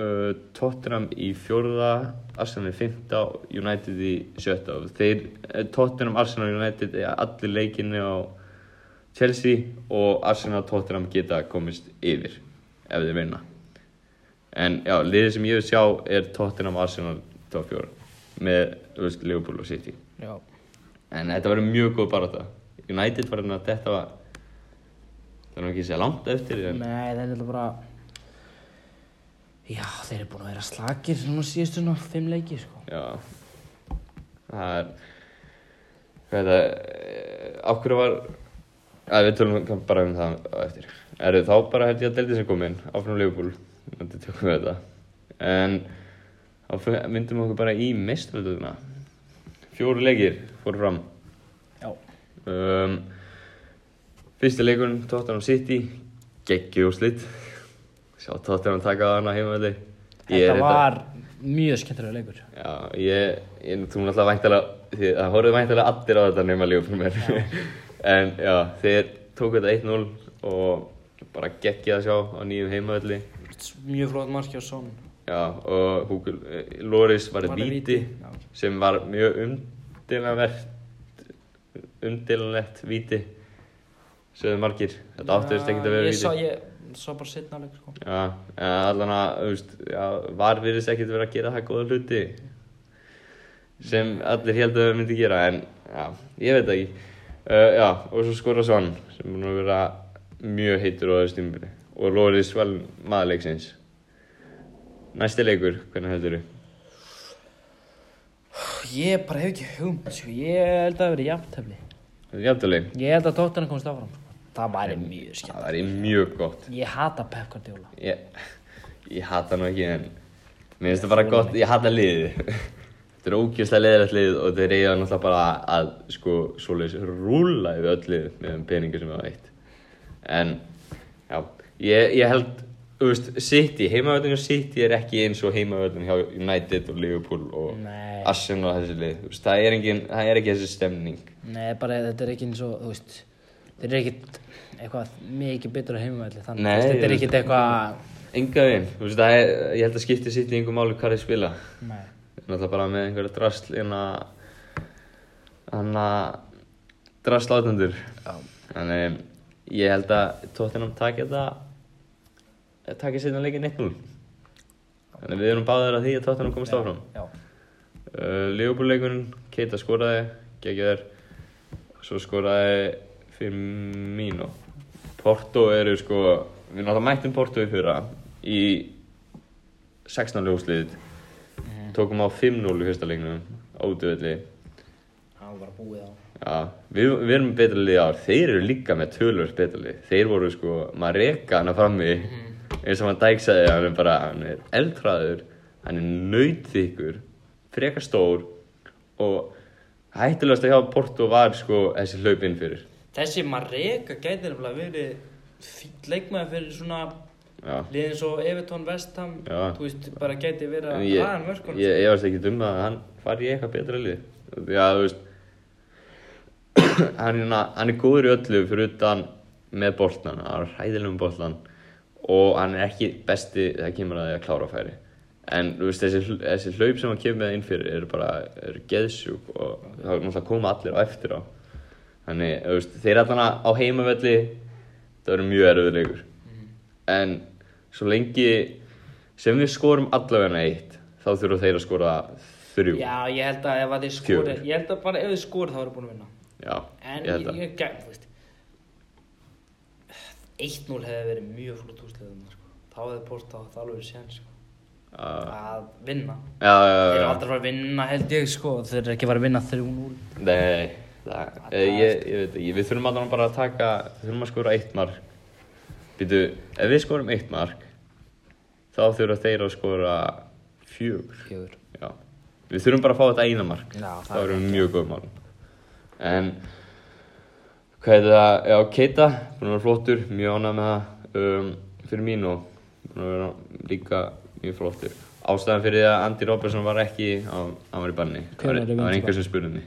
uh, Tottenham í fjórða, Arsenal í fymta og United í sjötta. Þeir, eh, Tottenham, Arsenal og United er allir leikinni á Chelsea og Arsenal og Tottenham geta komist yfir ef þeir vinna en já, liðið sem ég vil sjá er Tottenham Arsenal top 4 með, Liverpool og City Já. En þetta verður mjög góð barata United var hérna að þetta var það er nú ekki að segja langt eftir en Nei, það er þetta bara Já, þeir eru búin að vera slakir svona síðustu svona fimm leiki sko. já. Það er hvað er það? Af hverju var að við tölum bara um það eftir. Er þá bara held ég að deldi sem komin áfram Liverpool. Þetta tökum við þetta. En þá myndum við okkur bara í mestraldöðuna fjóru leikir fóru fram Já. um, fyrsti leikurinn Tottenham City geggju úrslit sjá Tottenham taka hana heimavelli Ég er Þetta var mjög skemmtilega leikur Já, ég, ég þú náttúrulega væntalega, því það horfðu væntalega allir á þetta nema mér. en já, þeir tóku þetta 1-0 og bara geggið að sjá á nýjum heimavöldi. Mjög flott marki á Son Já, og Hugo Loris var það víti víti? Já. sem var mjög umdelanvert, umdelanlegt víti, sögðu margir. Þetta áttuðist ekkert að vera sá, ég sá bara setna leik sko. Allan að, var virðist ekkert vera að gera það góða hluti. sem allir heldur að myndi gera en já, ég veit ekki uh, já, og svo skora Svann sem búin að vera mjög heitur á þessu tímabili og Lóris vel maðurleiksins næsti leikur, hvernig heldur þú? Ég bara hef ekki hugmynd, sko. Ég held að það veri jafntefni. Þetta er jafnveg, Ég held að tóttina komst áfram, sko. Það væri mjög skemmt. það er mjög gott Ég hata Pep Guardiola. ég, ég hata nú ekki en mér finnst það bara gott, ég hata liðið þetta er ógjörsta liðilegt lið og þeir eiga náttúrulega bara að sko svoleiðis rúla yfir öll lið með peningu sem hafa eitt en já, ég, ég held þú veist, City, heimavöldin hjá City er ekki eins og heimavöldin hjá United og Liverpool og Nei. Arsenal og þessi lið, þú veist, það er, engin, það er ekki þessi stemning. Nei, bara þetta er ekki eins og, þú veist, þetta er ekkit eitthvað mikið betur á heimavælli, þannig, veist, þetta er ekkit eitthvað, enga veginn, þú veist, það er, ég held að skipti City í einhver máli hvað þeir spila. Nei, náttúrulega bara með einhverja drasl hérna hann að drasl átendur já, þannig ég held að Tottenham taki þetta taki sérna leikin 1-0 þannig við erum báðir að því að Tottenham komast áfram. uh, leikurinn Keita skoraði geggjaður. Svo skoraði Firmino. Porto eru sko við náttúrulega mættum Porto í fyrra í 16 ljósliðið tókum á 5-0 í fyrsta leiknum átöðli það var búið á, Já, við, við erum betra lið í ár. Þeir eru líka með tölvöld betra lið. Þeir voru sko, maður reka hana frammi eins og hann Dæk sagði hann er bara, hann er eldræður hann er nautþykkur frekar stór og hættulegast að hjá Porto var sko þessi hlaup inn fyrir. Þessi Mareka gæti nefnilega verið fýll leikmaður fyrir svona liðin svo Evertón Vestham, þú veist, bara gæti verið að ég, ræða mörkunum, ég, ég varst ekki um að hann fari í eitthvað betra lið. Já, þú veist hann, hann er góður í öllu fyrir utan með boltan, hann er hræðilegum boltan og hann er ekki besti þegar kemur að því að klára færi. En veist, þessi, þessi hlaup sem hann kemur með inn fyrir eru bara, eru geðsjúk og það er náttúrulega að koma allir á eftir á. Þannig, veist, þeir allan á heimavelli það verður mjög erfiður leikur. En svo lengi sem við skorum allavega eitt þá þurfa þeir að skora þrjú. Já, ég held að ef þið skori, ég held að bara ef þið skori þá eru búin að vinna, Já, en ég held ég, að ég veist 1-0 hefði verið mjög flott úsliðum, sko, þá hefði Porto átt alveg sér, sko, Já, að vinna, já, já, þeir eru aldrei fara að vinna held ég, sko, þeir eru ekki fara að vinna 3-0, Nei, það, eh, ég, ég veit ekki, við þurfum allavega bara að taka, við þurfum að skora eitt mark. Býtu, ef við skorum eitt mark þá þurfa þeir að skora fjögur. Fjögur, Já, við þurfum bara að fá þetta eina mark. Já, það Það er verður mjög góð mál En Hvað er það? Já, Keita Búin að vera flottur, mjög ánægð með það um, Fyrir mín og Búin að vera líka mjög flottur Ástæðan fyrir því að Andy Robertson var ekki Hann var í banni Það var, það var vinstri einhver sem spurði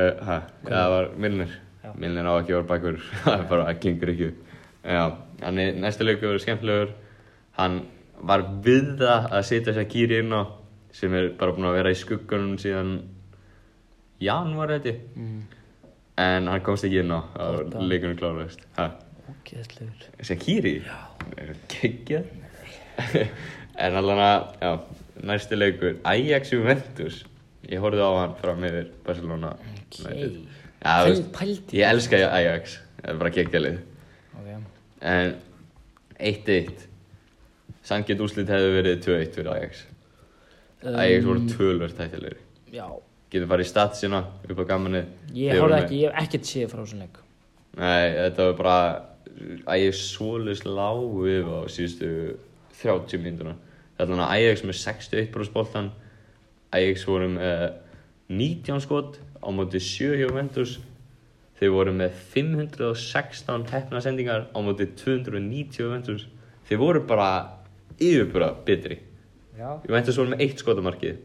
uh, Það var Milner Já. Milner á ekki vera bakur Það bara, klingur ekki. Já, hann er næsta leikur verður skemmtilegur Hann var við það að setja þess að kýri inn á sem er bara búin að vera í skuggunum síðan janúar ég mm. En hann komst ekki inn á já. leikunum kláraðist ógeðslegur, sem kýri? Já. Gekkja en allan að, já, næsti leikur Ajax Juventus. Ég horfði á hann frá meður Barcelona ok, United. Já, þú veist, ég elska Ajax. Það er bara gekkjalið ok, En 1-1 Sanngjönd úslit hefði verið 2-1 fyrir Ajax. Um, Ajax voru tölvöld tættilegri já, Getur farið í statsina upp á gammanu ég horfði ekki, ég hef ekkert séð frá þessum leik, Nei, þetta var bara Ajax svolis lágu yfir á síðustu 30 mínútuna. Þetta var Ajax með 61% boltan Ajax voru með 19 skot á móti 7 hjá Ventus Þeir voru með 516 hefna sendingar á móti 290 hjá Ventus Þeir voru bara yfirbúra betri. Já, Ég að svo með eitt skotamarkið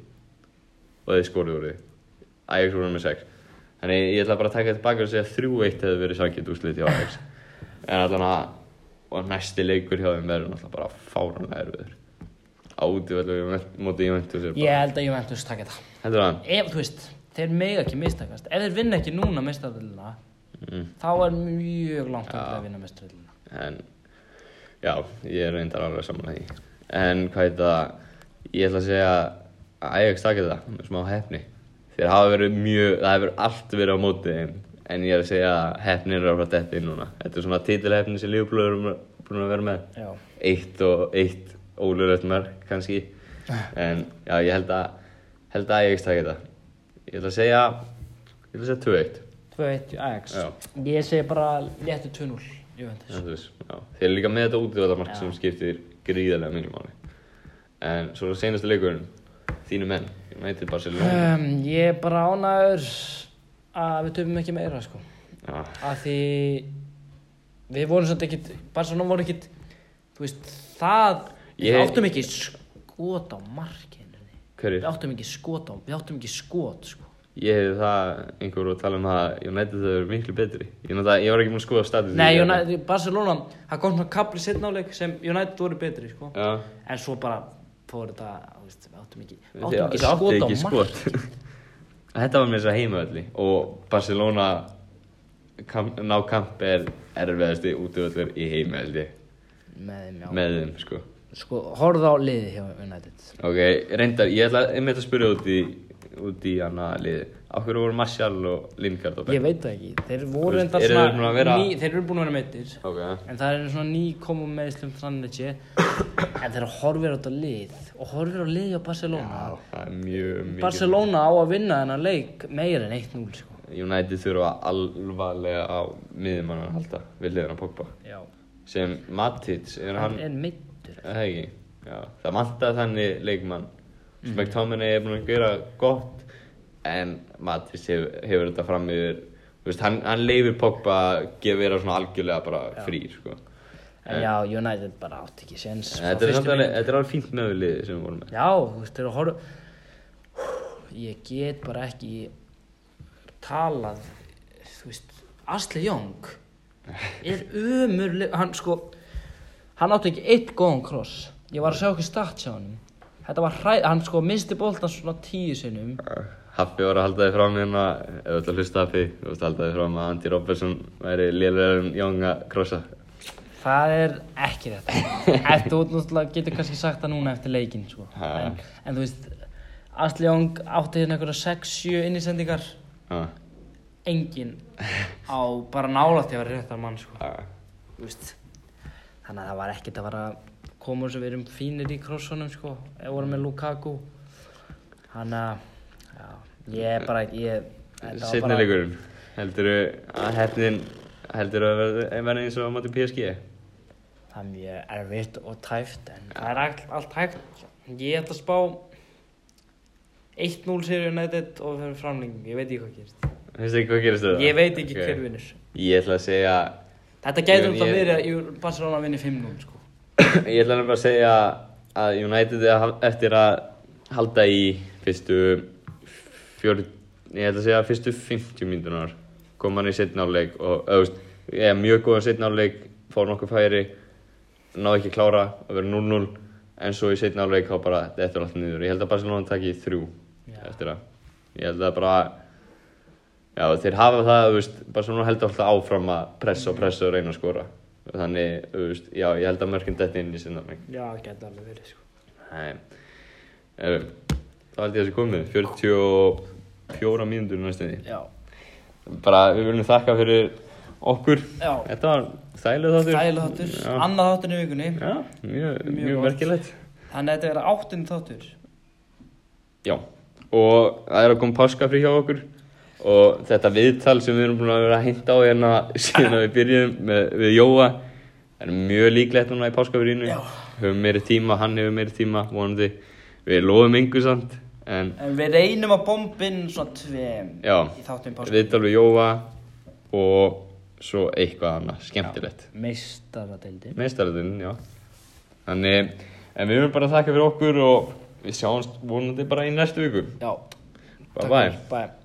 og þeir skoruðu úr því Ajax voru með sex. Þannig ég ætla bara að taka tilbaka og segja að 3-1 hefði verið sannkjönd úrslit hjá Ajax. En allan að og næsti leikur hjá þeim verður náttúrulega bara fáranlega erfiður. Átívallu móti Juventus er ég bara held að Juventus takk þetta, Heldur það? ef, þú veist, þeir mega ekki mistakast, ef þeir vinna ekki núna mistadöluna, Mm. þá er mjög langt að að vinna mistadöluna, En já, ég er reyndar alveg saman að því. En hvað heit það Ég ætla að segja Ajax takir það, með smá hefni þeir hafa verið mjög, það hefur allt verið á móti þeim en ég er að segja að hefnin er að fara þetta inn núna þetta er svona titilhefni sem Liverpool eru búin að vera með Já. eitt og eitt ólulegt mark kannski en já, ég held að held að Ajax takir það ég ætla að segja ég ætla að segja 2-1 2-1 Ajax. Já. Ég segi bara léttu 2-0 Juventus. Já, þú veist, já. Þeir eru líka með þetta útíðvöldamark Já. sem skiptir gríðarlega miklu máli. En svo er senastu leikurinn, þínu menn, ég meinti Barcelona. Um, ég er bara ánægur að við töfum ekki meira sko. Já, Af því við vorum svolítið ekkit, Barcelona voru ekkit, þú veist, það, Ég- við áttum ekki skot á markinu. Við hverju? áttum ekki skot á, við áttum ekki skot sko. Ég hefði það einhver að tala um að United eru miklu betri. Ég, náttúrulega- ég var ekki múin að skoða status. Nei, United, Barcelona, það kom svona kapli setnáleik sem United voru betri sko. Já, En svo bara fór þetta, veist, við áttum ekki, áttum ekki skot á ekki skot. Þetta var með þess að heimaölli og Barcelona kam, ná kamp er erfiðasti útíðvöldur í heimaöldi Með þeim, já. með þeim, sko. Sko, horfðu á liði hjá United. Ok, reyndar, ég ætla einmitt að spyrja út í, út í hana liði. Akkur voru Martial og Lingard á Ég veit það ekki, þeir Þú voru veist, enda eru svona, þeir búin að vera- ný, þeir eru búin að vera meittir. Ok, En það er svona ný komum með Íslum þannig En þeir horfir á þetta lið Og horfir á lið á Barcelona. Já, það er mjög mjög Barcelona á að vinna þennan leik meira en 1-0 sko. United þurfa alvarlega á miðjumann að halda við liðan á Pogba. Já. Sem Matic, er Hann hann, er er það ekki? Já, það vantar þannig leikmann. Mhm. McTominay er búin að gera gott en Matic hefur, hefur þetta fram yfir hann, hann leifir Pogba að vera svona algjörlega bara frýr sko. En já, United bara átt ekki séns. Þetta er alveg, þetta er alveg fínt liði sem við vorum með. Já, þú veist, eru að horfa Ég get bara ekki talað Þú veist, Asli Young er umurleg hann sko hann átti ekki eitt góðan kross. Ég var að sjá okkur stats á hann þetta var hræð, hann sko misti boltan svona tíu sinnum. Haffi var að halda þig fram hérna ef þú ætla að hlusta Haffi, þú ætla að halda þig fram að Andy Robertson væri en Young að krossa það er ekki þetta eftir út náttúrulega getur kannski sagt það núna eftir leikin sko. En, en þú veist Asli Young átti hérna einhverja 6-7 innisendingar Ha, engin á bara nálægt að vera réttar mann sko. Þú veist. þannig að það var ekkert að vera komur sem við erum fínir í krossunum sko, eða vorum með Lukaku hann að já, ég er bara ég, leikurinn, heldur að hefnin heldur að verða eins og á móti PSG? Það er mjög erfitt og tæft en það er allt, allt hægt ég ætla að spá 1-0 sér United og við fyrir framlenging ég veit ekki hvað gerist Veistu ekki hvað gerist það? ég veit ekki Ok. hver vinnur Ég ætla að segja, þetta Ég- um það ég- verið að Jú- Barcelona vinni 5-0 sko. ég ætla nefnilega að segja að United eftir að halda í fyrstu fjör, ég ætla að segja fyrstu 50 mínútunar kom hann í setna áleik og auðvist, ég er mjög góðan setna áleik fór nokkuð færi náði ekki að klára að vera 0-0 en svo í setna áleik þá bara þetta er alltaf niður ég held að Barcelona taki þrjú Já. eftir það ég held að bara já þeir hafa það veist, Barcelona heldur alltaf áfram að pressa og pressa og reyna að skora þannig veist, já ég held að mörkin þetta inn í áleik já, gæti alveg verið sko. Nei, þá held ég að þessi komið, 44 mínútur næstunni. já, Bara við viljum þakka fyrir okkur. já Þetta var þægileg þáttur. Þægileg þáttur, Já, annað þáttur í vikunni Já mjög, Mjög merkilegt. Þannig að þetta er áttinn þáttur Já, og það er að koma páskafrí hjá okkur og þetta viðtal sem við erum búin að vera að hinta á hérna síðan að við byrjum með, við Jóa er mjög líklegt núna í páskafrínu. Já. Höfum meiri tíma, hann hefur meiri tíma, vonandi. Við lofum yngu samt, en En við reynum að bombin svona tveim já. í þáttum páska viðtal við Jóa og svo eitthvað annað skemmtilegt. Meistaradeildin. Meðstæðarinn, já. Þannig, en við viljum bara þakka fyrir okkur og við sjáumst vonandi bara í næstu viku. Já. Bye. Bye